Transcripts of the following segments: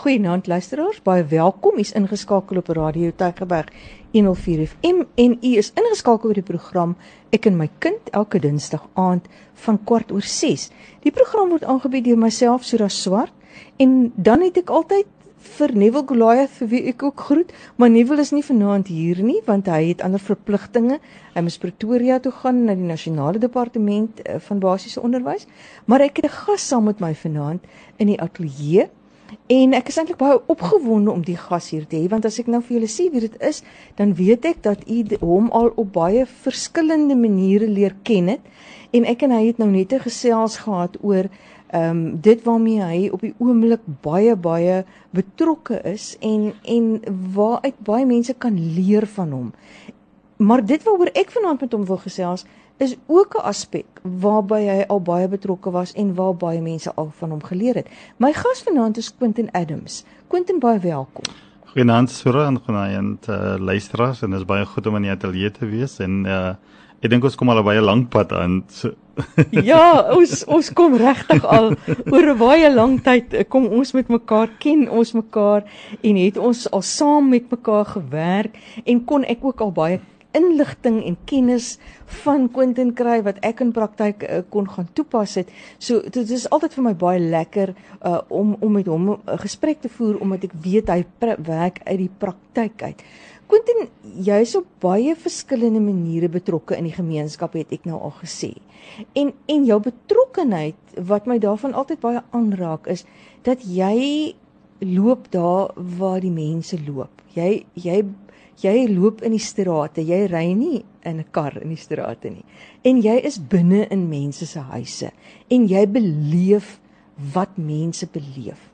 Goeienaand luisteraars, baie welkom. U's ingeskakel op Radio Tygerberg 104 FM en u is ingeskakel by die program Ek en my kind elke Dinsdag aand van kwart oor 6. Die program word aangebied deur myself Sura Swart en dan het ek altyd vir Neville Goliath vir wie ek ook groet, maar Neville is nie vanaand hier nie want hy het ander verpligtinge. Hy moet Pretoria toe gaan na die nasionale departement eh, van basiese onderwys, maar ek het 'n gas saam met my vanaand in die ateljee En ek is eintlik baie opgewonde om die gas hier te hê want as ek nou vir julle sê wie dit is, dan weet ek dat u hom al op baie verskillende maniere leer ken het. En ek en hy het nou net 'n gesels gehad oor ehm um, dit waarmee hy op die oomblik baie baie betrokke is en en waaruit baie mense kan leer van hom. Maar dit waaroor ek vanaand met hom wil gesels is ook 'n aspek waarby hy al baie betrokke was en waar baie mense al van hom geleer het. My gas vanaand is Quentin Adams. Quentin baie welkom. Goeienaand Sura en goeienaand uh, luisteraars en dit is baie goed om in die ateljee te wees en uh, ek dink ons kom al 'n baie lank pad aan. So ja, ons ons kom regtig al oor 'n baie lang tyd eh, kom ons met mekaar ken ons mekaar en het ons al saam met mekaar gewerk en kon ek ook al baie inligting en kennis van Quentin kry wat ek in praktyk uh, kon gaan toepas het. So dit is altyd vir my baie lekker uh, om om met hom 'n gesprek te voer omdat ek weet hy werk uit die praktyk uit. Quentin, jy's op baie verskillende maniere betrokke in die gemeenskap het ek nou al gesê. En en jou betrokkenheid wat my daarvan altyd baie aanraak is dat jy loop daar waar die mense loop. Jy jy jy loop in die strate, jy ry nie in 'n kar in die strate nie. En jy is binne in mense se huise en jy beleef wat mense beleef.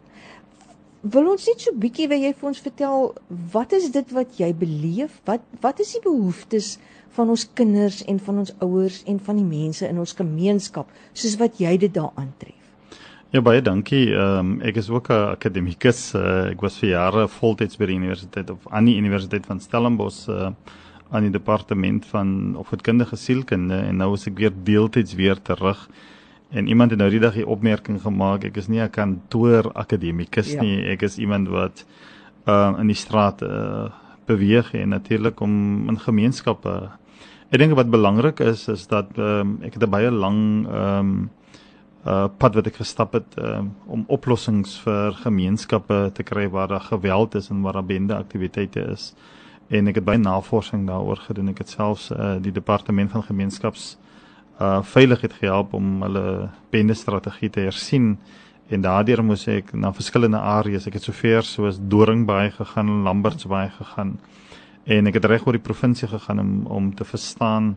Wil ons net so bietjie wil jy vir ons vertel wat is dit wat jy beleef? Wat wat is die behoeftes van ons kinders en van ons ouers en van die mense in ons gemeenskap soos wat jy dit daar aantref? Ja baie dankie. Ehm um, ek is ook 'n akademikus. Uh, ek was vir jare voltyds by die universiteit of aan die universiteit van Stellenbosch uh, aan die departement van opvoedkundige sielkunde en nou is ek weer deeltyds weer terug. En iemand het nou die dag die opmerking gemaak, ek is nie 'n kantoor akademikus ja. nie. Ek is iemand wat uh in die straat uh beweeg en natuurlik om in gemeenskappe. Ek dink wat belangrik is is dat ehm um, ek het 'n baie lang ehm um, uh pad wat ek gestap het uh, om oplossings vir gemeenskappe te kry waar daar geweld is en waar daar bende aktiwiteite is. En ek het baie navorsing daaroor gedoen. Ek het selfs uh die departement van gemeenskaps uh veiligheid gehelp om hulle bende strategie te hersien. En daardeur moes ek na verskillende areas, ek het sover soos Doringbaai gegaan, Lambertsbaai gegaan. En ek het reg oor die provinsie gegaan om om te verstaan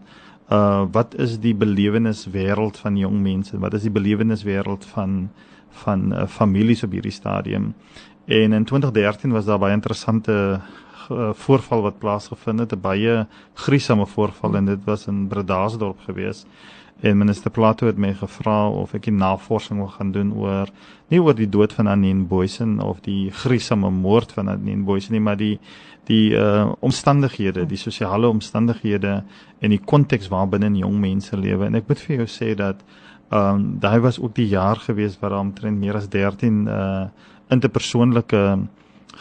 uh wat is die belewenis wêreld van jong mense? Wat is die belewenis wêreld van van uh, families op hierdie stadium? En in 2013 was daar baie interessante uh, voorval wat plaasgevind het, 'n baie griesame voorval en dit was in Bredasdorp gewees. En minister Plato het my gevra of ek 'n navorsing wil gaan doen oor nie oor die dood van Anine Boysen of die griesame moord van Anine Boysen nie, maar die die uh omstandighede, die sosiale omstandighede en die konteks waarbinne jong mense lewe. En ek moet vir jou sê dat um daai was ook die jaar gewees waar omtrent meer as 13 uh interpersoonlike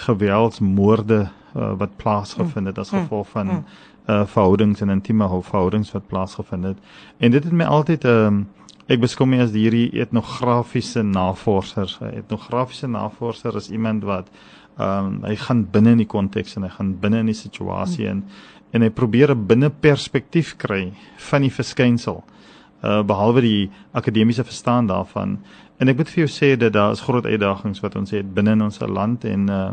geweldsmoorde uh, wat plaasgevind het as mm. gevolg van uh verhoudings en intieme verhoudings wat plaasgevind het. En dit het my altyd um ek beskou my as hierdie etnografiese navorser. Etnografiese navorser is iemand wat Ehm um, hy gaan binne in die konteks en hy gaan binne in die situasie in en hy probeer 'n binne perspektief kry van die verskynsel. Uh behalwe die akademiese verstaan daarvan. En ek moet vir jou sê dat daar is groot uitdagings wat ons het binne in ons land en uh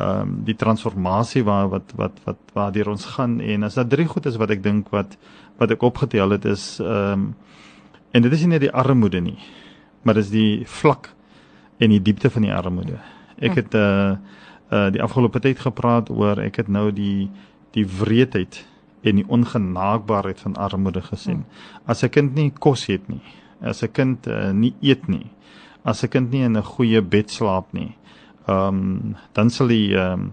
ehm um, die transformasie waar wat wat wat waar deur ons gaan en as daar drie goed is wat ek dink wat wat ek opgetel het is ehm um, en dit is nie net die armoede nie, maar dis die vlak en die diepte van die armoede. Ek het uh uh die afgelope tyd gepraat oor ek het nou die die wreedheid en die ongenaakbaarheid van armoede gesien. As 'n kind nie kos het nie, as 'n kind uh, nie eet nie, as 'n kind nie in 'n goeie bed slaap nie, ehm um, dan sal die ehm um,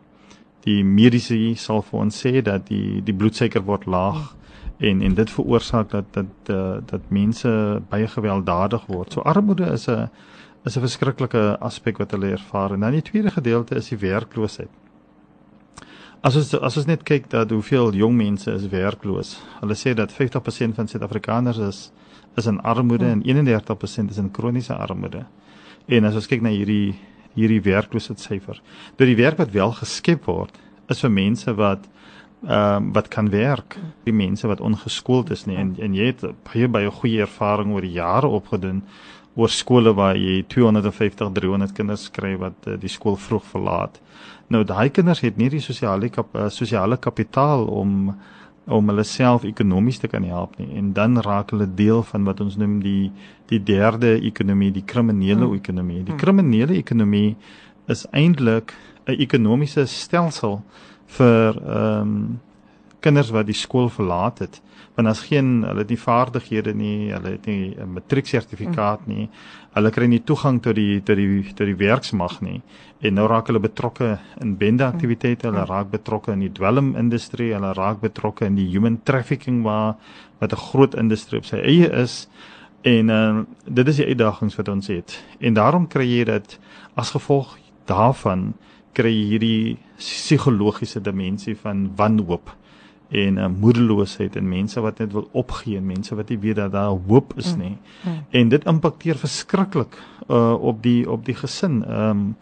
die mediese sal vir ons sê dat die die bloedsuiker word laag en en dit veroorsaak dat dat uh, dat mense baie gewelddadig word. So armoede is 'n is 'n verskriklike aspek wat hulle ervaar. En dan die tweede gedeelte is die werkloosheid. As ons as ons net kyk dat hoeveel jong mense is werkloos. Hulle sê dat 50% van Suid-Afrikaners is is in armoede en 31% is in kroniese armoede. En as ons kyk na hierdie hierdie werkloosheidssyfer, dat die werk wat wel geskep word is vir mense wat ehm um, wat kan werk, die mense wat ongeskoold is nie en en jy het baie baie goeie ervaring oor jare opgedoen oor skole waar jy 250 300 kinders kry wat uh, die skool vroeg verlaat. Nou daai kinders het nie die sosiale kap, uh, sosiale kapitaal om om hulle self ekonomies te kan help nie en dan raak hulle deel van wat ons noem die die derde ekonomie, die kriminele hmm. ekonomie. Die kriminele ekonomie is eintlik 'n ekonomiese stelsel vir ehm um, kinders wat die skool verlaat het want as geen hulle het nie vaardighede nie hulle het nie 'n matrieksertifikaat nie hulle kry nie toegang tot die tot die tot die werksmag nie. En nou raak hulle betrokke in bendeaktiwiteite hulle raak betrokke in die dwelmindustrie hulle raak betrokke in die human trafficking waar wat 'n groot industrie op sy eie is. En uh, dit is die uitdagings wat ons het. En daarom kry jy dit as gevolg daarvan kry jy hierdie psigologiese dimensie van wanhoop en uh, moedeloosheid en mense wat net wil opgee en mense wat nie weet dat daar hoop is mm, nie. Mm, mm. En dit impakteer verskriklik uh, op die op die gesin. Ehm um,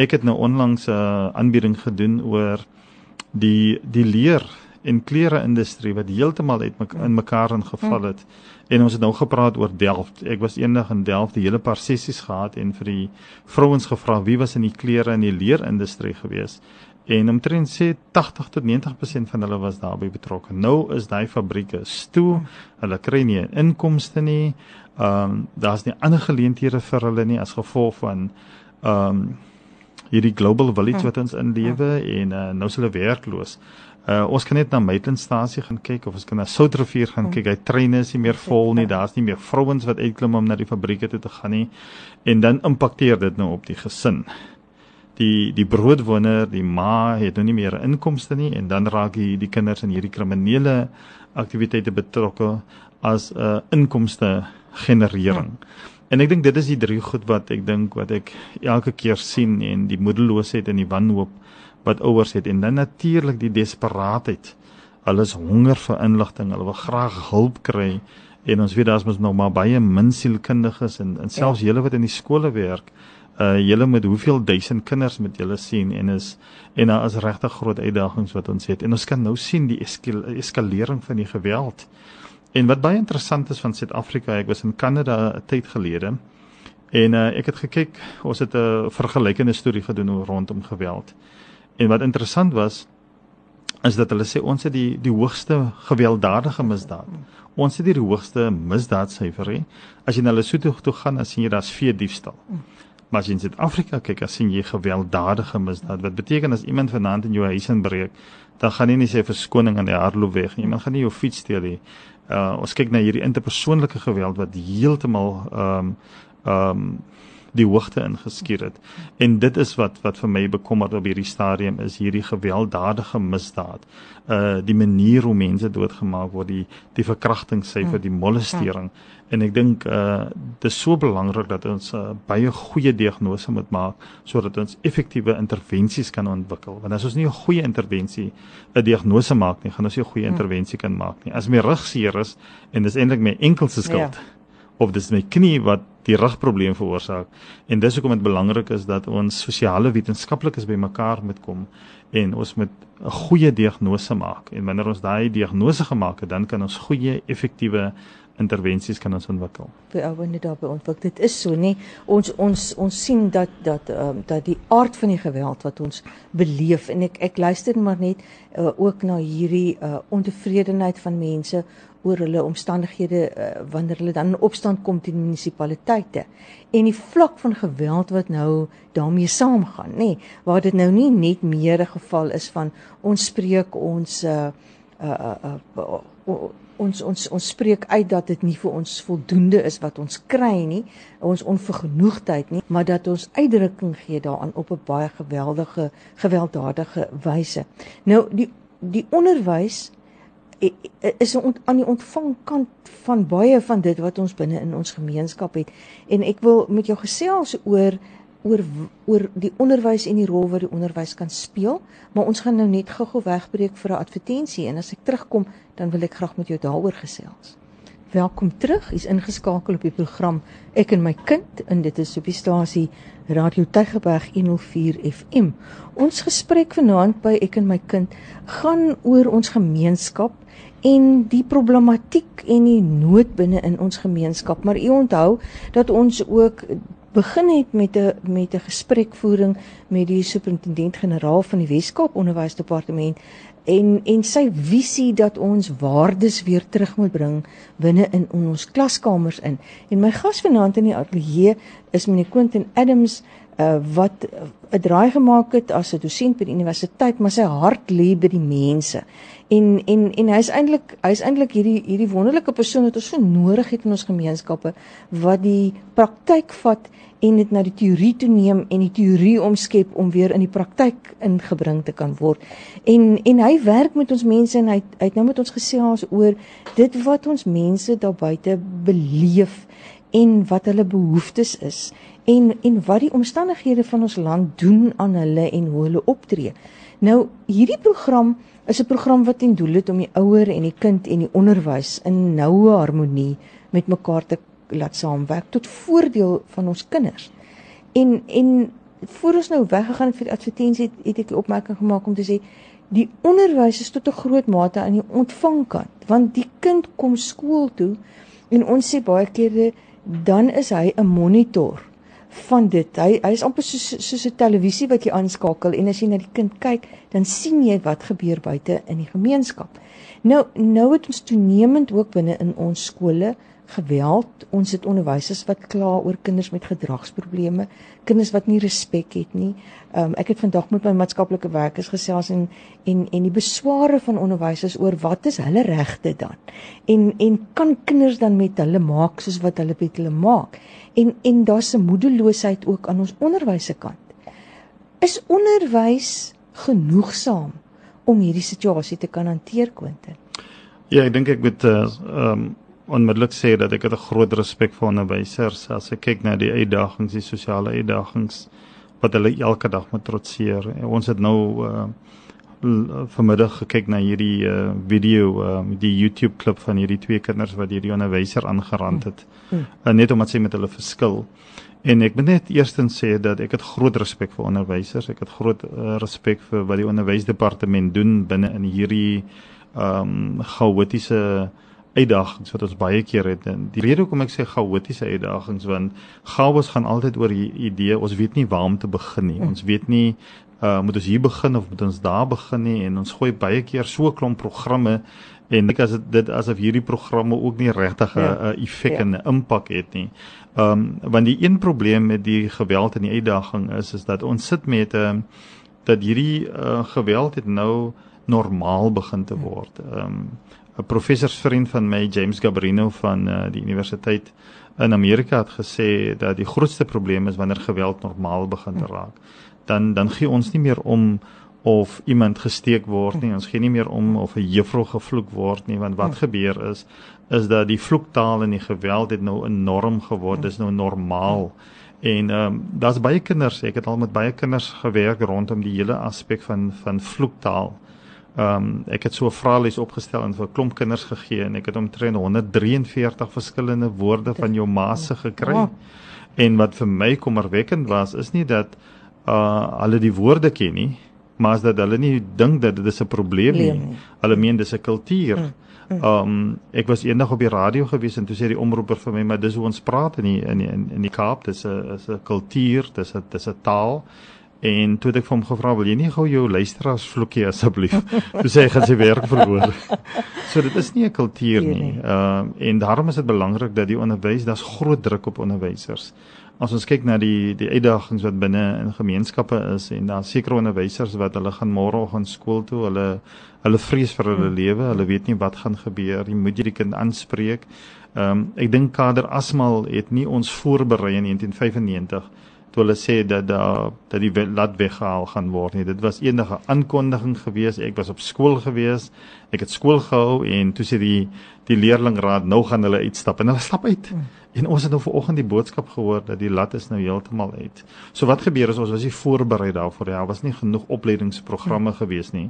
ek het nou onlangs 'n uh, aanbieding gedoen oor die die leer en klere industrie wat heeltemal uit mek in mekaar ingeval het. En ons het nou gepraat oor Delft. Ek was eendag in Delft, die hele paar sessies gehad en vir die vrouens gevra wie was in die klere en die leer industrie gewees. En omtrent sê 80 tot 90% van hulle was daarbey betrokke. Nou is daai fabrieke toe. Hulle kry nie inkomste nie. Ehm um, daar's nie ander geleenthede vir hulle nie as gevolg van ehm um, hierdie global village wat ons in lewe en uh, nou is hulle werkloos. Uh ons kan net na Maitlandstasie gaan kyk of ons kan na Soutrivier gaan kyk. Hy treine is nie meer vol nie. Daar's nie meer vrouens wat uitklim om na die fabrieke toe te gaan nie. En dan impakteer dit nou op die gesin die die broodwinner, die ma het nou nie meer inkomste nie en dan raak die die kinders in hierdie kriminele aktiwiteite betrokke as 'n uh, inkomste generering. Ja. En ek dink dit is die drie goed wat ek dink wat ek elke keer sien en die moedeloosheid en die wanhoop wat ouers het en dan natuurlik die desperaatheid. Hulle is honger vir inligting, hulle wil graag hulp kry en ons weet daar's mos nog maar baie min sielkundiges en en selfs ja. julle wat in die skole werk uh julle met hoeveel duisend kinders met julle sien en is en daar is regtig groot uitdagings wat ons het en ons kan nou sien die eskal, eskalering van die geweld. En wat baie interessant is van Suid-Afrika, ek was in Kanada 'n tyd gelede en uh ek het gekyk, ons het 'n vergelykende studie gedoen rondom geweld. En wat interessant was is dat hulle sê ons het die die hoogste gewelddadige misdaad. Ons het die hoogste misdaadsyfer. As jy na Lesotho toe gaan, dan sien jy daar's vee diefstal. Maar as jy in Suid-Afrika kyk, as sien jy gewelddadige misdaad. Wat beteken as iemand vanaand in jou huis inbreek, dan gaan nie sê verskoning aan die hardloop weg nie. Iemand gaan nie jou fiets steel nie. Uh ons kyk na hierdie interpersoonlike geweld wat heeltemal ehm um, ehm um, die hoogte ingeskier het. En dit is wat wat vir my bekommerd op hierdie stadium is hierdie gewelddadige misdaad. Uh die manier hoe mense doodgemaak word, die die verkrachtingssyfer, die molestering. En ek dink uh dis so belangrik dat ons uh, baie goeie diagnose moet maak sodat ons effektiewe intervensies kan ontwikkel. Want as ons nie 'n goeie intervensie 'n diagnose maak nie, gaan ons nie 'n goeie hm. intervensie kan maak nie. As my rug seer is en dis eintlik my enkel se skuld. Ja of dis my knie wat die rugprobleem veroorsaak. En dis hoekom dit belangrik is dat ons sosiale wetenskaplikes bymekaar moet kom en ons moet 'n goeie diagnose maak. En wanneer ons daai diagnose gemaak het, dan kan ons goeie effektiewe intervensies kan ons ontwikkel. Vir ou wanneer daar by ontwikkel. Dit is so, nê. Ons ons ons sien dat dat ehm um, dat die aard van die geweld wat ons beleef en ek ek luister maar net uh, ook na hierdie uh, ontevredenheid van mense oor hulle omstandighede uh, wanneer hulle dan in opstand kom teen munisipaliteite. En die vlak van geweld wat nou daarmee saamgaan nê nee, waar dit nou nie net meer 'n geval is van ons spreek ons uh, uh, uh, uh, uh, ons ons ons spreek uit dat dit nie vir ons voldoende is wat ons kry nie ons onvergenoegdheid nie maar dat ons uitdrukking gee daaraan op 'n baie geweldige gewelddadige wyse. Nou die die onderwys is aan die ontvangkant van baie van dit wat ons binne in ons gemeenskap het. En ek wil met jou gesels oor oor oor die onderwys en die rol wat die onderwys kan speel, maar ons gaan nou net gou-gou wegbreek vir 'n advertensie en as ek terugkom, dan wil ek graag met jou daaroor gesels. Welkom terug. U's ingeskakel op die program Ek en my kind en dit is op die stasie Radio Tygerberg 104 FM. Ons gesprek vanaand by Ek en my kind gaan oor ons gemeenskap en die problematiek en die nood binne in ons gemeenskap. Maar u onthou dat ons ook begin het met 'n met 'n gesprekvoering met die superintendent-generaal van die Wes-Kaap Onderwysdepartement en en sy visie dat ons waardes weer terug moet bring binne in ons klaskamers in. En my gas vanaand in die ateljee is meneer Quentin Adams uh, wat 'n draai gemaak het as 'n dosent by die universiteit, maar sy hart lê by die mense. En en en hy's eintlik hy's eintlik hierdie hierdie wonderlike persoon wat ons so nodig het in ons gemeenskappe wat die praktyk vat en dit na die teorie toe neem en die teorie omskep om weer in die praktyk ingebring te kan word. En en hy werk met ons mense en hy hy het nou met ons gesels oor dit wat ons mense daar buite beleef en wat hulle behoeftes is en en wat die omstandighede van ons land doen aan hulle en hoe hulle optree. Nou hierdie program is 'n program wat ten doel het om die ouer en die kind en die onderwys in noue harmonie met mekaar te laat saamwerk tot voordeel van ons kinders. En en voor ons nou weggegaan het vir die advertensie het, het ek 'n opmerking gemaak om te sê die onderwys is tot 'n groot mate aan die ontvangkant want die kind kom skool toe en ons sê baie kere dan is hy 'n monitor van dit. Hy hy is amper soos soos 'n televisie wat jy aanskakel en as jy na die kind kyk, dan sien jy wat gebeur buite in die gemeenskap. Nou nou het ons toenemend ook binne in ons skole geweld. Ons het onderwysers wat kla oor kinders met gedragsprobleme, kinders wat nie respek het nie. Um, ek het vandag met my maatskaplike werkers gesels en en en die besware van onderwysers oor wat is hulle regte dan? En en kan kinders dan met hulle maak soos wat hulle met hulle maak? En en daar's 'n moedeloosheid ook aan ons onderwyse kant. Is onderwys genoegsaam om hierdie situasie te kan hanteer, Quentin? Ja, ek dink ek moet uh um onmiddellik sê dat ek het 'n groot respek vir onderwysers as ek kyk na die uitdagings, die sosiale uitdagings wat hulle elke dag moet trotseer. Ons het nou uh vanmiddag gekyk na hierdie uh video uh die YouTube klip van hierdie twee kinders wat hierdie onderwyser aangerand het. Hmm. Uh, net omdat sy met hulle verskil. En ek moet net eerstens sê dat ek het groot respek vir onderwysers. Ek het groot uh, respek vir wat die onderwysdepartement doen binne in hierdie um chaotiese uh uitdagings wat ons baie keer het en die rede hoekom ek sê chaotiese uitdagings want chaos gaan altyd oor die idee ons weet nie waar om te begin nie ons weet nie uh, moet ons hier begin of moet ons daar begin nie en ons gooi baie keer so 'n klomp programme en ek as dit asof hierdie programme ook nie regtig 'n ja. effek ja. en 'n impak het nie. Um, want die een probleem met die geweld en die uitdaging is is dat ons sit met 'n uh, dat hierdie uh, geweld het nou normaal begin te word. Ehm um, 'n professorsvriend van my, James Gabrino van uh, die universiteit in Amerika het gesê dat die grootste probleem is wanneer geweld normaal begin te raak. Dan dan gee ons nie meer om of iemand gesteek word nie. Ons gee nie meer om of 'n juffrou gevloek word nie, want wat gebeur is is dat die vloektaal en die geweld het nou enorm geword. Dit is nou normaal. En ehm um, daar's baie kinders, ek het al met baie kinders gewerk rondom die hele aspek van van vloektaal. Ehm um, ek het so 'n vraelys opgestel en vir 'n klomp kinders gegee en ek het omtrent 143 verskillende woorde van jou ma se gekry. Oh. En wat vir my kommerwekkend was is nie dat uh hulle die woorde ken nie, maar is dat hulle nie dink dat dit is 'n probleem nie. Hulle meen dis 'n kultuur. Mm. Ehm um, ek was eendag op die radio gewees en toe sê die omroeper vir my maar dis hoe ons praat in die, in die, in die Kaap dis 'n is 'n kultuur dis 'n dis 'n taal En toe het ek vir hom gevra, "Wil jy nie gou jou luisteraars vloekie asseblief?" toe sê hy gaan sy werk verhoor. so dit is nie 'n kultuur nie. Ehm uh, en daarom is dit belangrik dat die onderwys, daar's groot druk op onderwysers. As ons kyk na die die uitdagings wat binne in gemeenskappe is en daar sekere onderwysers wat hulle gaan môreoggend skool toe, hulle hulle vrees vir hulle hmm. lewe, hulle weet nie wat gaan gebeur nie. Moet jy die kind aanspreek? Ehm um, ek dink Kader Asmal het nie ons voorberei in 1995 toe hulle sê dat da dat die laat weggehaal gaan word nie. Dit was enige aankondiging gewees. Ek was op skool gewees. Ek het skool gehou en toe sê die die leerlingraad nou gaan hulle uitstap en hulle stap uit. Hmm. En ons het nou vanoggend die boodskap gehoor dat die lat is nou heeltemal uit. So wat gebeur is ons was nie voorberei daarvoor nie. Daar was nie genoeg opleidingsprogramme hmm. gewees nie.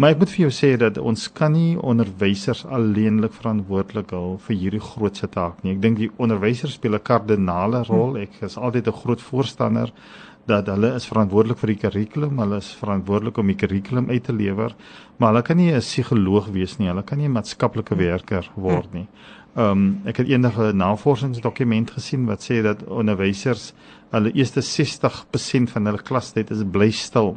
Maar ek moet vir jou sê dat ons kan nie onderwysers alleenlik verantwoordelik hou vir hierdie grootse taak nie. Ek dink die onderwysers speel 'n kardinale rol. Ek is altyd 'n groot voorstander dat hulle is verantwoordelik vir die kurrikulum, hulle is verantwoordelik om die kurrikulum uit te lewer, maar hulle kan nie 'n psigoloog wees nie, hulle kan nie 'n maatskaplike werker word nie. Ehm um, ek het eendag 'n navorsingsdokument gesien wat sê dat onderwysers hulle eerste 60% van hulle klastyd is bly stil.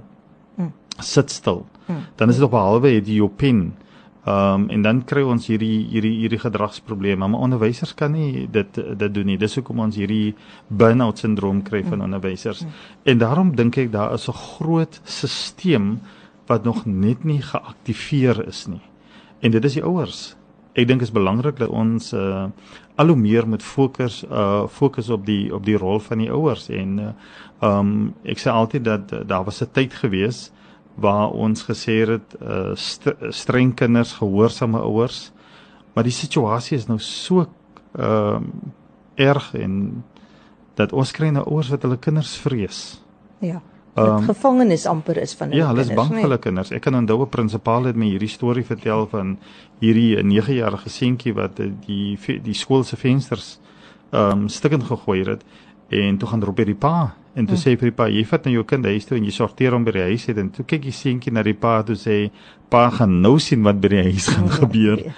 Mm. Sit stil. Hmm. Dan is dit op 'n halwe het jy jou pen. Ehm um, en dan kry ons hierdie hierdie hierdie gedragsprobleme. Maar onderwysers kan nie dit dit doen nie. Dis hoekom ons hierdie burn-out sindroom kry van hmm. onderwysers. Hmm. En daarom dink ek daar is 'n groot stelsel wat nog net nie geaktiveer is nie. En dit is die ouers. Ek dink is belangrik dat ons uh al hoe meer moet fokus uh fokus op die op die rol van die ouers en uh um ek sê altyd dat uh, daar was 'n tyd gewees waar ons gesê het uh st streng kinders gehoorsame ouers maar die situasie is nou so ehm uh, erg en dat ons kry nou ouers wat hulle kinders vrees. Ja. Um, gevangenes amper is van hulle Ja, hulle is bang vir hulle kinders. Ek kan onthou 'n prinsipaal het my hierdie storie vertel van hierdie 9-jarige seentjie wat die die skool se vensters ehm um, stukkend gegooi het en toe gaan roep hy die pa En toe hmm. sê vir die pa, jy vat nou jou kind huis toe en jy sorteer hom by die huis en toe kyk die seentjie na die pa toe sê, pa gaan nou sien wat by die huis gaan oh, gebeur. Okay.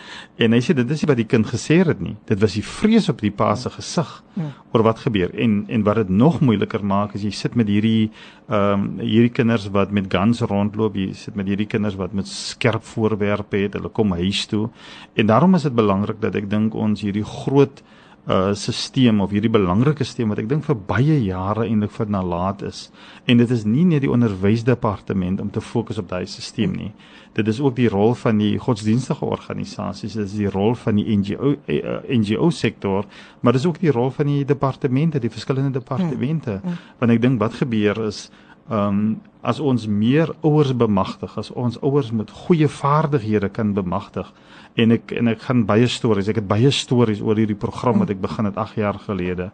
En hy sê dit is nie wat die kind gesê het nie. Dit was die vrees op die pa se gesig hmm. oor wat gebeur. En en wat dit nog moeiliker maak is jy sit met hierdie ehm um, hierdie kinders wat met guns rondloop, jy sit met hierdie kinders wat met skerp voorwerpe het, hulle kom huis toe. En daarom is dit belangrik dat ek dink ons hierdie groot uh stelsel of hierdie belangrike stelsel wat ek dink vir baie jare eintlik vir nalaat is en dit is nie net die onderwysdepartement om te fokus op daai stelsel nie dit is ook die rol van die godsdienstige organisasies dit is die rol van die NGO uh, eh, NGO sektor maar dit is ook die rol van die departemente die verskillende departemente hmm. hmm. want ek dink wat gebeur is ehm um, as ons meer ouers bemagtig, as ons ouers met goeie vaardighede kan bemagtig. En ek en ek gaan baie stories, ek het baie stories oor hierdie program wat ek begin het 8 jaar gelede.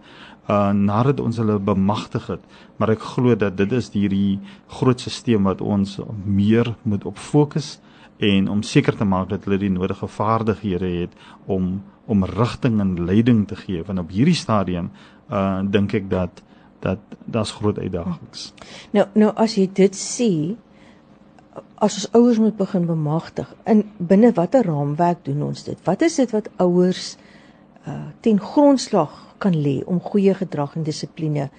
Uh nadat ons hulle bemagtig het, maar ek glo dat dit is hierdie groot stelsel wat ons meer moet op fokus en om seker te maak dat hulle die nodige vaardighede het om om rigting en leiding te gee. Want op hierdie stadium uh dink ek dat dat daar's groot uitdagings. Nou nou as jy dit sê as ons ouers moet begin bemagtig in binne watter raamwerk doen ons dit? Wat is dit wat ouers uh ten grondslag kan lê om goeie gedrag en dissipline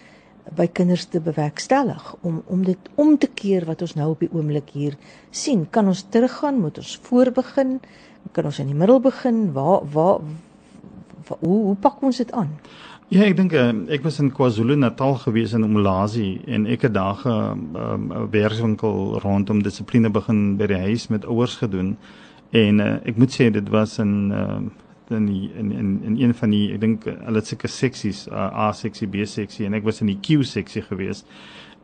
by kinders te bewerkstellig om om dit om te keer wat ons nou op die oomblik hier sien? Kan ons teruggaan? Moet ons voorbegin? Kan ons in die middel begin? Waar waar, waar hoe hoe pak ons dit aan? Ja, ek dink uh, ek was in KwaZulu-Natal gewees in Umlazi en ek het daar 'n um, werkswinkel rondom dissipline begin by die huis met ouers gedoen. En uh, ek moet sê dit was in uh, in, die, in in in een van die ek dink hulle het sulke seksies uh, A seksie, B seksie en ek was in die Q seksie gewees.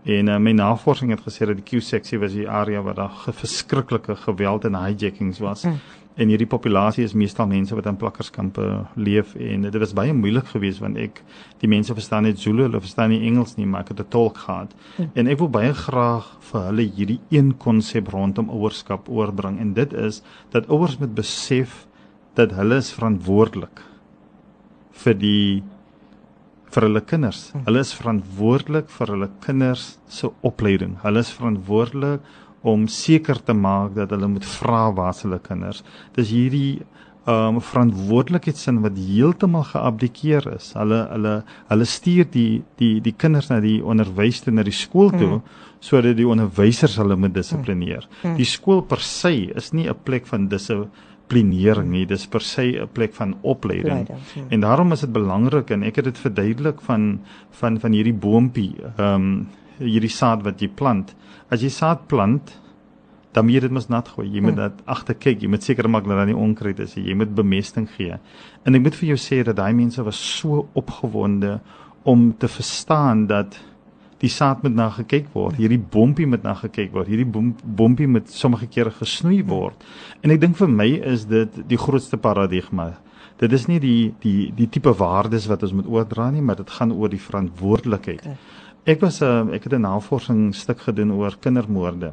En uh, my navorsing het gesê dat die Q seksie was die area waar daar verskriklike geweld en hijackings was. Mm en hierdie populasie is meestal mense wat in plakkerskampe leef en dit was baie moeilik geweest want ek die mense verstaan net Zulu hulle verstaan nie Engels nie maar ek het 'n tolk gehad hm. en ek wil baie graag vir hulle hierdie een konsep rondom ouerskap oorbring en dit is dat ouers moet besef dat hulle is verantwoordelik vir die vir hulle kinders. Hm. Hulle is verantwoordelik vir hulle kinders se opleiding. Hulle is verantwoordelik om seker te maak dat hulle moet vra waar hulle kinders. Dis hierdie um verantwoordelikheidsin wat heeltemal geabdikeer is. Hulle hulle hulle stuur die die die kinders na die onderwys toe na die skool toe hmm. sodat die onderwysers hulle moet dissiplineer. Hmm. Die skool per se is nie 'n plek van dissiplinering nie, dis per se 'n plek van opleiding. Hmm. En daarom is dit belangrik en ek het dit verduidelik van van van hierdie boontjie, um hierdie saad wat jy plant. As jy saad plant, dan moet jy dit mos nat gooi. Jy moet hmm. dit agter kyk. Jy moet seker maak dat daar nie onkruid is nie. Jy moet bemesting gee. En ek moet vir jou sê dat daai mense was so opgewonde om te verstaan dat die saad moet na gekyk word. Hierdie bompie moet na gekyk word. Hierdie bom, bompie moet sommige kere gesnoei word. En ek dink vir my is dit die grootste paradigma. Dit is nie die die die tipe waardes wat ons moet oordra nie, maar dit gaan oor die verantwoordelikheid. Ek was 'n uh, ek het 'n navorsing stuk gedoen oor kindermoorde.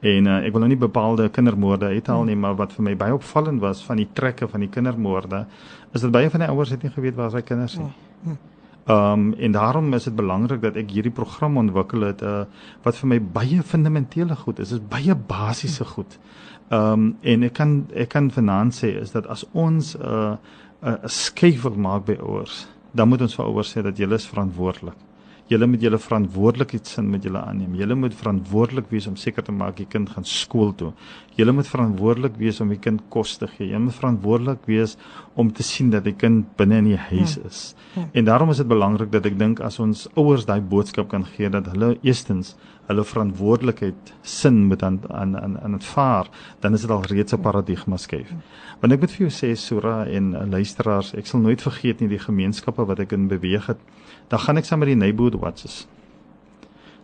En uh, ek wil nou nie bepaalde kindermoorde uithaal nie, maar wat vir my baie opvallend was van die trekke van die kindermoorde, is dat baie van die ouers het nie geweet waar sy kinders is nie. Ehm um, en daarom is dit belangrik dat ek hierdie program ontwikkel het uh, wat vir my baie fundamentele goed is. Dit is baie basiese goed. Ehm um, en ek kan ek kan vanaand sê is dat as ons 'n uh, 'n uh, skuif wil maak by ouers, dan moet ons vir ouers sê dat julle is verantwoordelik. Julle moet julle verantwoordelikheidsin met julle aanneem. Julle moet verantwoordelik wees om seker te maak die kind gaan skool toe. Julle moet verantwoordelik wees om die kind kos te gee. Julle moet verantwoordelik wees om te sien dat die kind binne in die huis ja. is. Ja. En daarom is dit belangrik dat ek dink as ons ouers daai boodskap kan gee dat hulle eerstens hulle verantwoordelikheid sin moet aan aan aan aanvaar, dan is dit al reeds 'n paradigma skuif. Want ek moet vir jou sê Sura en uh, luisteraars, ek sal nooit vergeet nie die gemeenskappe wat ek in beweeg het dan gaan ek saam met die neighborhood watches.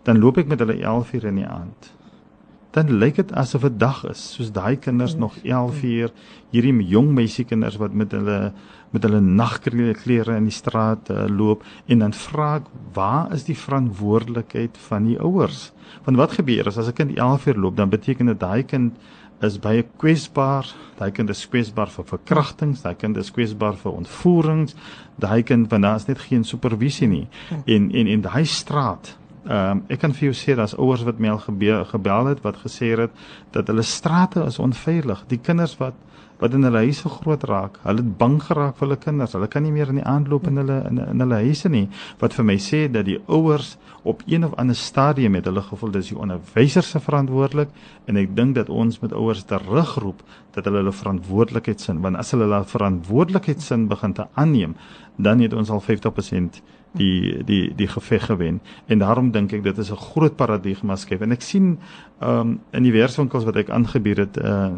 Dan loop ek met hulle 11 uur in die aand. Dan lyk dit asof dit dag is, soos daai kinders nog 11 uur, hierdie jong meisiekinders wat met hulle met hulle nagklere in die straat uh, loop en dan vra ek, waar is die verantwoordelikheid van die ouers? Want wat gebeur as as 'n kind 11 uur loop, dan beteken dit daai kind is baie kwesbaar. Daai kind is kwesbaar vir verkrachtings, daai kind is kwesbaar vir ontvoerings. Daai kind want daar is net geen supervisie nie. En en en daai straat Ehm um, ek kan vir jou sê daar's ouers wat my al gebel het wat gesê het dat hulle strate is onveilig. Die kinders wat wat in hulle huise groot raak, hulle het bang geraak vir hulle kinders. Hulle kan nie meer in die aand loop in hulle in, in hulle huise nie. Wat vir my sê dat die ouers op een of ander stadium het hulle gevoel dis die onderwyser se verantwoordelik en ek dink dat ons met ouers terugroep dat hulle hulle verantwoordelikheid sin want as hulle hulle verantwoordelikheid sin begin te aanneem dan het ons al 50% die die die geveg gewen. En daarom dink ek dit is 'n groot paradigma skep. En ek sien um in die werkswinkels wat ek aangebied het uh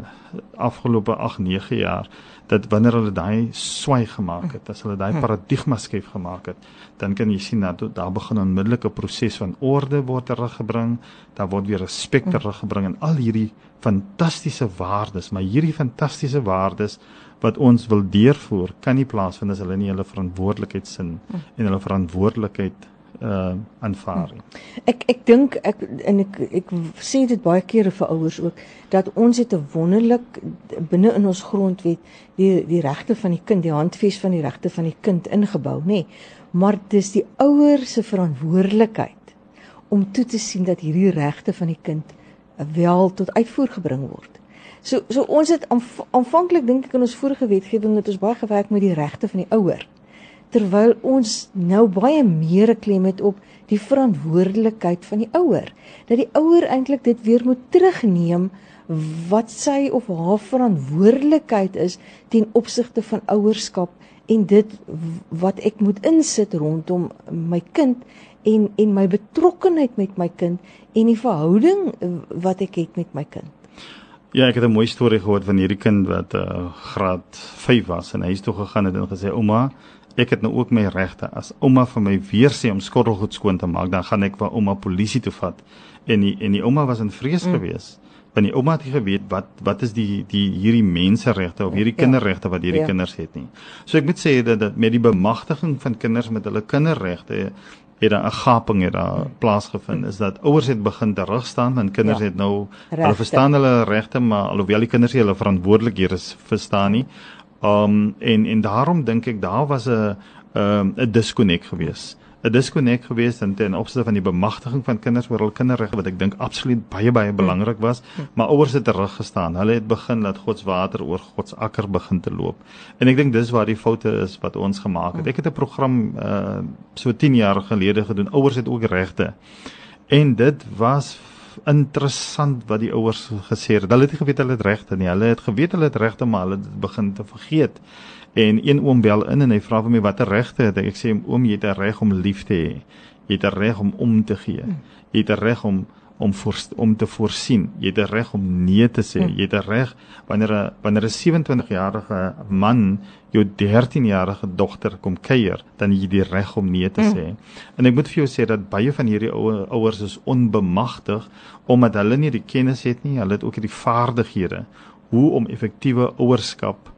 afgelope 8 9 jaar dat wanneer hulle daai swaai gemaak het as hulle daai paradigma skep gemaak het dan kan jy sien dat daar begin 'n onmiddellike proses van orde word teruggebring daar word weer respek teruggebring en al hierdie fantastiese waardes maar hierdie fantastiese waardes wat ons wil deurvoer kan nie plaasvind as hulle nie hulle verantwoordelikheid sin en hulle verantwoordelikheid uh aanvaar. Ek ek dink ek en ek ek sê dit baie kere vir ouers ook dat ons het 'n wonderlik binne in ons grondwet die die regte van die kind, die handves van die regte van die kind ingebou, nê. Maar dis die ouers se verantwoordelikheid om toe te sien dat hierdie regte van die kind wel tot uitvoer gebring word. So so ons het aanvanklik dink ek in ons vorige wetgewing het ons baie gewerk met die regte van die ouer. Terwyl ons nou baie meer klem het op die verantwoordelikheid van die ouer. Dat die ouer eintlik dit weer moet terugneem wat sy of haar verantwoordelikheid is ten opsigte van ouerskap en dit wat ek moet insit rondom my kind en en my betrokkenheid met my kind en die verhouding wat ek het met my kind. Ja, ek het 'n mooi storie gehoor van hierdie kind wat uh, graad 5 was en hy het toe gegaan en gesê ouma, ek het nou ook my regte. As ouma vir my weer sê om skottelgoed skoon te maak, dan gaan ek vir ouma polisie toe vat. En die en die ouma was in vrees mm. geweest want die ouma het nie geweet wat wat is die die hierdie menseregte of hierdie ja. kinderregte wat hierdie ja. kinders het nie. So ek moet sê dat, dat met die bemagtiging van kinders met hulle kinderregte het daar 'n gaping het daar plaasgevind is dat ouers het begin terug staan en kinders ja. het nou rechte. hulle verstaan hulle regte maar alhoewel die kinders hulle verantwoordelikhede verstaan nie. Um en en daarom dink ek daar was 'n 'n um, 'n disconnect geweest. 'n disconnect geweest in ten opsigte van die bemagtiging van kinders oor hul kinderregte wat ek dink absoluut baie baie belangrik was, maar ouers het teruggestaan. Hulle het begin dat God se water oor God se akker begin te loop. En ek dink dis waar die foute is wat ons gemaak het. Ek het 'n program uh so 10 jaar gelede gedoen. Ouers het ook regte. En dit was interessant wat die ouers gesê het. Hulle het nie geweet hulle het regte nie. Hulle het geweet hulle het regte, maar hulle het begin te vergeet. En een oom bel in en hy vra vir my watter regte het ek? Ek sê oom, jy het 'n reg om lief te hê. Jy het 'n reg om om te gee. Jy het 'n reg om om voor, om te voorsien. Jy het 'n reg om nee te sê. Jy het 'n reg wanneer 'n wanneer 'n 27-jarige man jou 13-jarige dogter kom kuier, dan jy die reg om nee te sê. Mm. En ek moet vir jou sê dat baie van hierdie ouer ouers is onbemagtig omdat hulle nie die kennis het nie, hulle het ook nie die vaardighede hoe om effektiewe ouerskap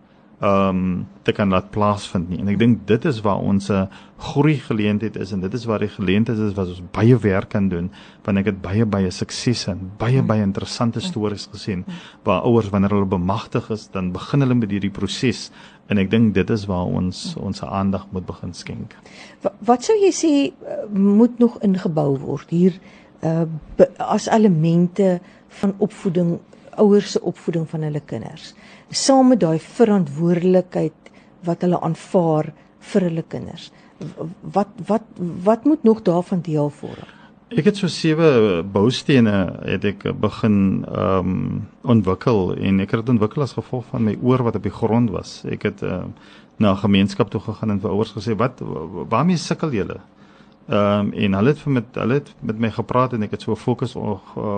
ehm um, te kan laat plaasvind nie. En ek dink dit is waar ons 'n groei geleentheid is en dit is waar die geleentheid is wat ons baie werk kan doen. Want ek het baie baie suksese en baie baie interessante stories gesien waar ouers wanneer hulle bemagtig is, dan begin hulle met hierdie proses. En ek dink dit is waar ons ons aandag moet begin skenk. Wat, wat sou jy sê eh, moet nog ingebou word hier uh as elemente van opvoeding ouers se opvoeding van hulle kinders saam met daai verantwoordelikheid wat hulle aanvaar vir hulle kinders. Wat wat wat moet nog daarvan deel vorm? Ek het so sewe boustene het ek begin ehm um, ontwikkel en ek het dit ontwikkel as gevolg van my oor wat op die grond was. Ek het uh, na 'n gemeenskap toe gegaan en vir ouers gesê wat waarmee sukkel julle? Ehm um, en hulle het vir met hulle het met my gepraat en ek het so 'n fokus uh,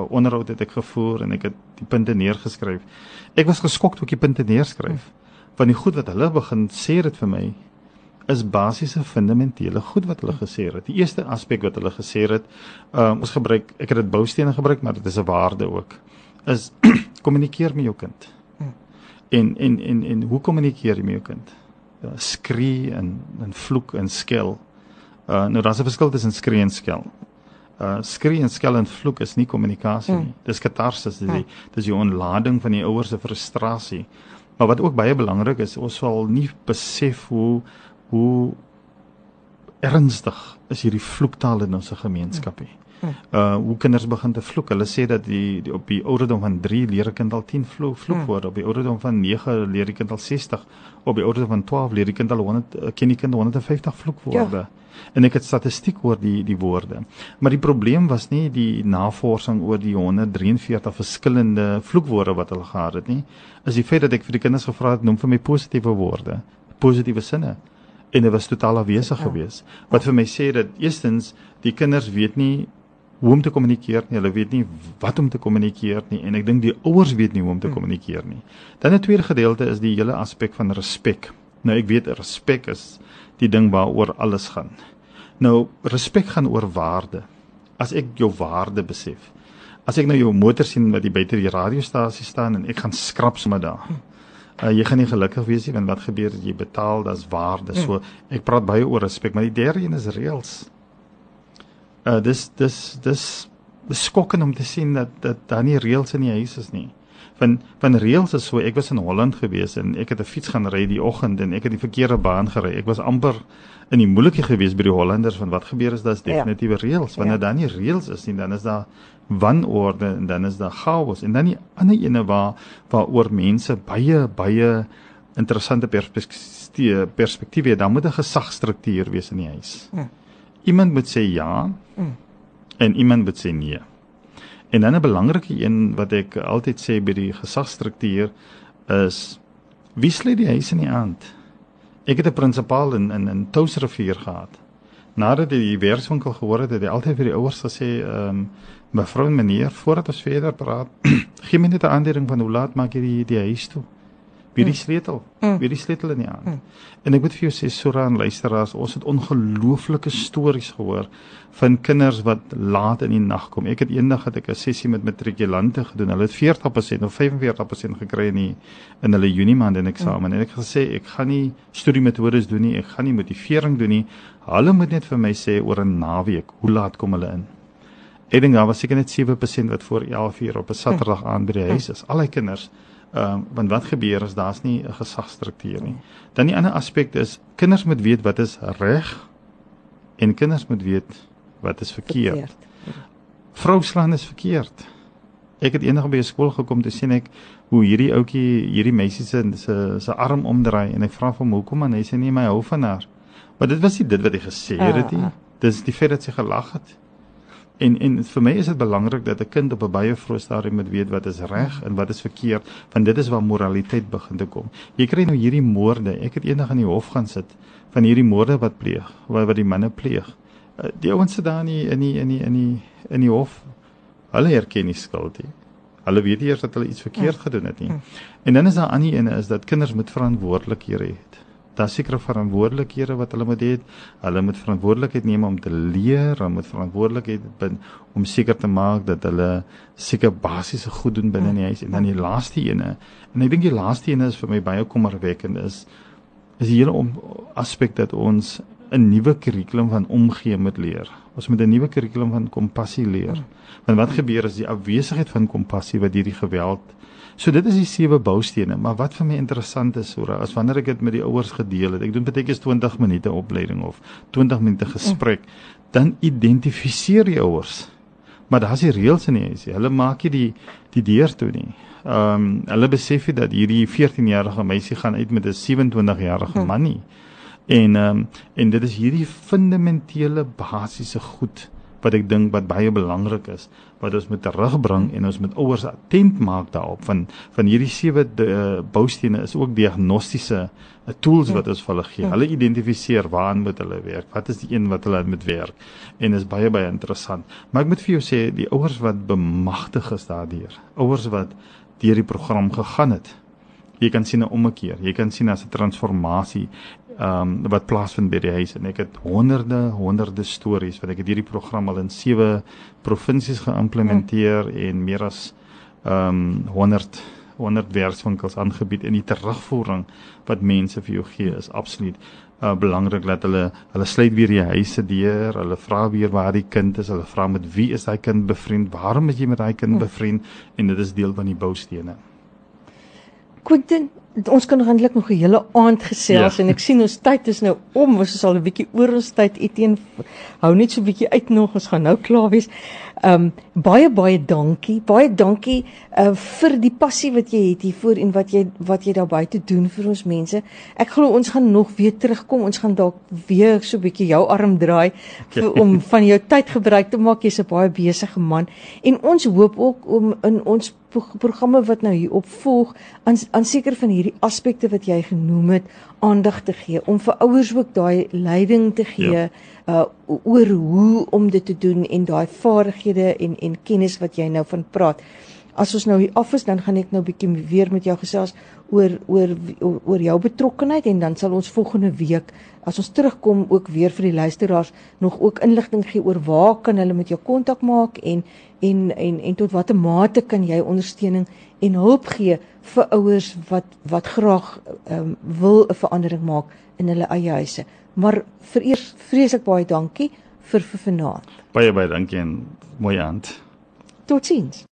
onderhoud het ek gevoer en ek het die punte neergeskryf. Ek was geskok toe ek die punte neerskryf. Want die goed wat hulle begin sê dit vir my is basiese fundamentele goed wat hulle gesê het. Die eerste aspek wat hulle gesê het, um, ons gebruik ek het dit boustene gebruik, maar dit is 'n waarde ook. Is kommunikeer met jou kind. En en en en hoe kommunikeer jy met jou kind? Ja, skree en en vloek en skel. Uh nou daar's 'n verskil tussen skree en skel. Uh skree en skel en vloek is nie kommunikasie nie. Hmm. Dis katarsis, dis die hmm. dis die onlading van die ouers se frustrasie. Maar wat ook baie belangrik is, ons sal nie besef hoe hoe ernstig is hierdie vloektaal in ons gemeenskap nie. Hmm. Uh hoe kinders begin te vloek. Hulle sê dat die, die op die ouderdom van 3 leer 'n kind al 10 vloek vloekwoorde, op die ouderdom van 9 leer die kind al 60, op die ouderdom van 12 leer die kind al 100 ken die kind 150 vloekwoorde. Ja en ek het statistiek oor die die woorde. Maar die probleem was nie die navorsing oor die 143 verskillende vloekwoorde wat hulle gehad het nie, is die feit dat ek vir die kinders gevra het noem vir my positiewe woorde, positiewe sinne. En dit was totaal afwesig ja. geweest. Wat vir my sê dat eerstens die kinders weet nie hoe om te kommunikeer nie. Hulle weet nie wat om te kommunikeer nie en ek dink die ouers weet nie hoe om te hm. kommunikeer nie. Dan 'n tweede gedeelte is die hele aspek van respek. Nou ek weet respek is die ding waaroor alles gaan. Nou respek gaan oor waarde. As ek jou waarde besef. As ek nou jou motor sien wat die buite die radiostasie staan en ek gaan skrap sommer daar. Uh, jy gaan nie gelukkig wees nie want wat gebeur as jy betaal dis waarde. So ek praat baie oor respek, maar die derde een is reëls. Uh dis dis dis beskokkend om te sien dat dat daar nie reëls in die huis is nie van van reëls is so ek was in Holland gewees en ek het 'n fiets gaan ry die oggend en ek het die verkeerde baan gery. Ek was amper in die moeilikheid gewees by die Hollanders van wat gebeur is daar's definitiewe ja. reëls. Wanneer ja. daar nie reëls is nie, dan is daar wanorde en dan is daar chaos en dan die ander ene waar waaroor mense baie baie interessante perspektiewe perspektiewe dan moet 'n gesagstruktuur wees in die huis. Mm. Iemand moet sê ja mm. en iemand moet sê nee. En dan 'n belangrike een wat ek altyd sê by die gesagsstruktuur is wie sluit die huis in die aand? Ek het 'n prinsipaal in in in Touwsrivier gehad. Nadat hy die werkswinkel gehoor het, het hy altyd vir die ouers gesê, ehm um, mevrou en meneer, voordat ons verder praat, gee my net 'n aanduiding van hoe laat maak jy die die huis toe? Wie die mm. sleutel? Mm. Wie die sleutel in die hand? Mm. En ek moet vir jou sê Sura en luisteraars, ons het ongelooflike stories gehoor van kinders wat laat in die nag kom. Ek het eendag het ek 'n sessie met matrikulante gedoen. Hulle het 40% of 45% gekry in die in hulle Junie maand in eksamen. Mm. En ek het gesê ek gaan nie studiemetodes doen nie. Ek gaan nie motivering doen nie. Hulle moet net vir my sê oor 'n naweek, hoe laat kom hulle in? Ek dink daar was seker net 7% wat voor 11 uur op 'n Saterdag aan by die huis is. Al die kinders Ehm um, want wat gebeur as daar's nie 'n gesagstruktuur nie. Dan die ander aspek is kinders moet weet wat is reg en kinders moet weet wat is verkeerd. verkeerd. Vrou slaan is verkeerd. Ek het eendag by 'n skool gekom te sien ek hoe hierdie ouetjie hierdie meisie se se se arm omdraai en ek vra hom hoekom en hy sê nee my hou van haar. Maar dit was nie dit wat hy gesê het nie. Uh, uh. Dis die feit dat sy gelag het. En en vir my is dit belangrik dat 'n kind op 'n baie vroeë stadium moet weet wat is reg en wat is verkeerd, want dit is waar moraliteit begin te kom. Jy kry nou hierdie moorde. Ek het eendag in die hof gaan sit van hierdie moorde wat pleeg, wat wat die manne pleeg. Uh, die ouens sit daar nie in die in die in die in die hof. Hulle erken nie skuld nie. Hulle weet eers dat hulle iets verkeerd gedoen het nie. En dan is daar aan die ene is dat kinders moet verantwoordelikhede hê. Daar seker verantwoordelikhede wat hulle moet hê. Hulle moet verantwoordelikheid neem om te leer, hulle moet verantwoordelikheid bin om seker te maak dat hulle seker basiese goed doen binne die huis en dan die laaste ene. En ek dink die laaste ene is vir my baie kommerwekkend is is die hele aspek dat ons 'n nuwe kurrikulum van omgee moet leer. Ons moet 'n nuwe kurrikulum van kompassie leer. Want wat gebeur as die afwesigheid van kompassie wat hierdie geweld So dit is die sewe boustene, maar wat vir my interessant is, hoor, as wanneer ek dit met die ouers gedeel het, ek doen baie keer 20 minute opleiding of 20 minute gesprek, dan identifiseer die ouers. Maar daar's die reëls in die huis. Hulle maak nie die die deur toe nie. Ehm um, hulle besef nie dat hierdie 14-jarige meisie gaan uit met 'n 27-jarige man nie. Hmm. En ehm um, en dit is hierdie fundamentele basiese goed wat ek dink wat baie belangrik is wat ons moet terugbring en ons moet ouers attent maak daarop van van hierdie sewe uh, boustene is ook diagnostiese uh, tools wat ons vir hulle gee. Hulle identifiseer waaraan moet hulle werk. Wat is die een wat hulle moet werk? En is baie baie interessant. Maar ek moet vir jou sê die ouers wat bemagtig is daardeur. Ouers wat deur die program gegaan het. Jy kan sien 'n ommekeer. Jy kan sien as 'n transformasie ehm um, wat plaasvind by die huis en ek het honderde honderde stories wat ek het hierdie program al in sewe provinsies geïmplementeer hmm. en meer as ehm um, 100 100 werkswinkels aangebied en die terugvoering wat mense vir jou gee is absoluut uh, belangrik dat hulle hulle sluit weer die huise deur, hulle vra weer waar die kind is, hulle vra met wie is daai kind bevriend, waarom is jy met daai kind hmm. bevriend en dit is deel van die boustene. Quentin, ons kan eintlik nog 'n hele aand gesels ja. en ek sien ons tyd is nou om, ons is al 'n bietjie oor ons tyd. Etienne hou net so 'n bietjie uit nog, ons gaan nou klaar wees. Ehm um, baie baie dankie. Baie dankie uh vir die passie wat jy het hiervoor en wat jy wat jy daar buite doen vir ons mense. Ek glo ons gaan nog weer terugkom. Ons gaan dalk weer so 'n bietjie jou arm draai vir, om van jou tyd gebruik te maak. Jy's 'n baie besige man en ons hoop ook om in ons programme wat nou hier opvolg aan aan seker van hierdie aspekte wat jy genoem het aandag te gee om vir ouers ook daai leiding te gee ja. uh oor hoe om dit te doen en daai vaardighede en en kennis wat jy nou van praat. As ons nou hier af is, dan gaan ek nou bietjie weer met jou gesels oor oor oor jou betrokkeheid en dan sal ons volgende week as ons terugkom ook weer vir die luisteraars nog ook inligting gee oor waar kan hulle met jou kontak maak en en en en tot watter mate kan jy ondersteuning en hulp gee vir ouers wat wat graag um, wil 'n verandering maak in hulle eie huise. Maar vereers vreeslik baie dankie vir vir vanaand. Baie baie dankie en mooi aand. Totsiens.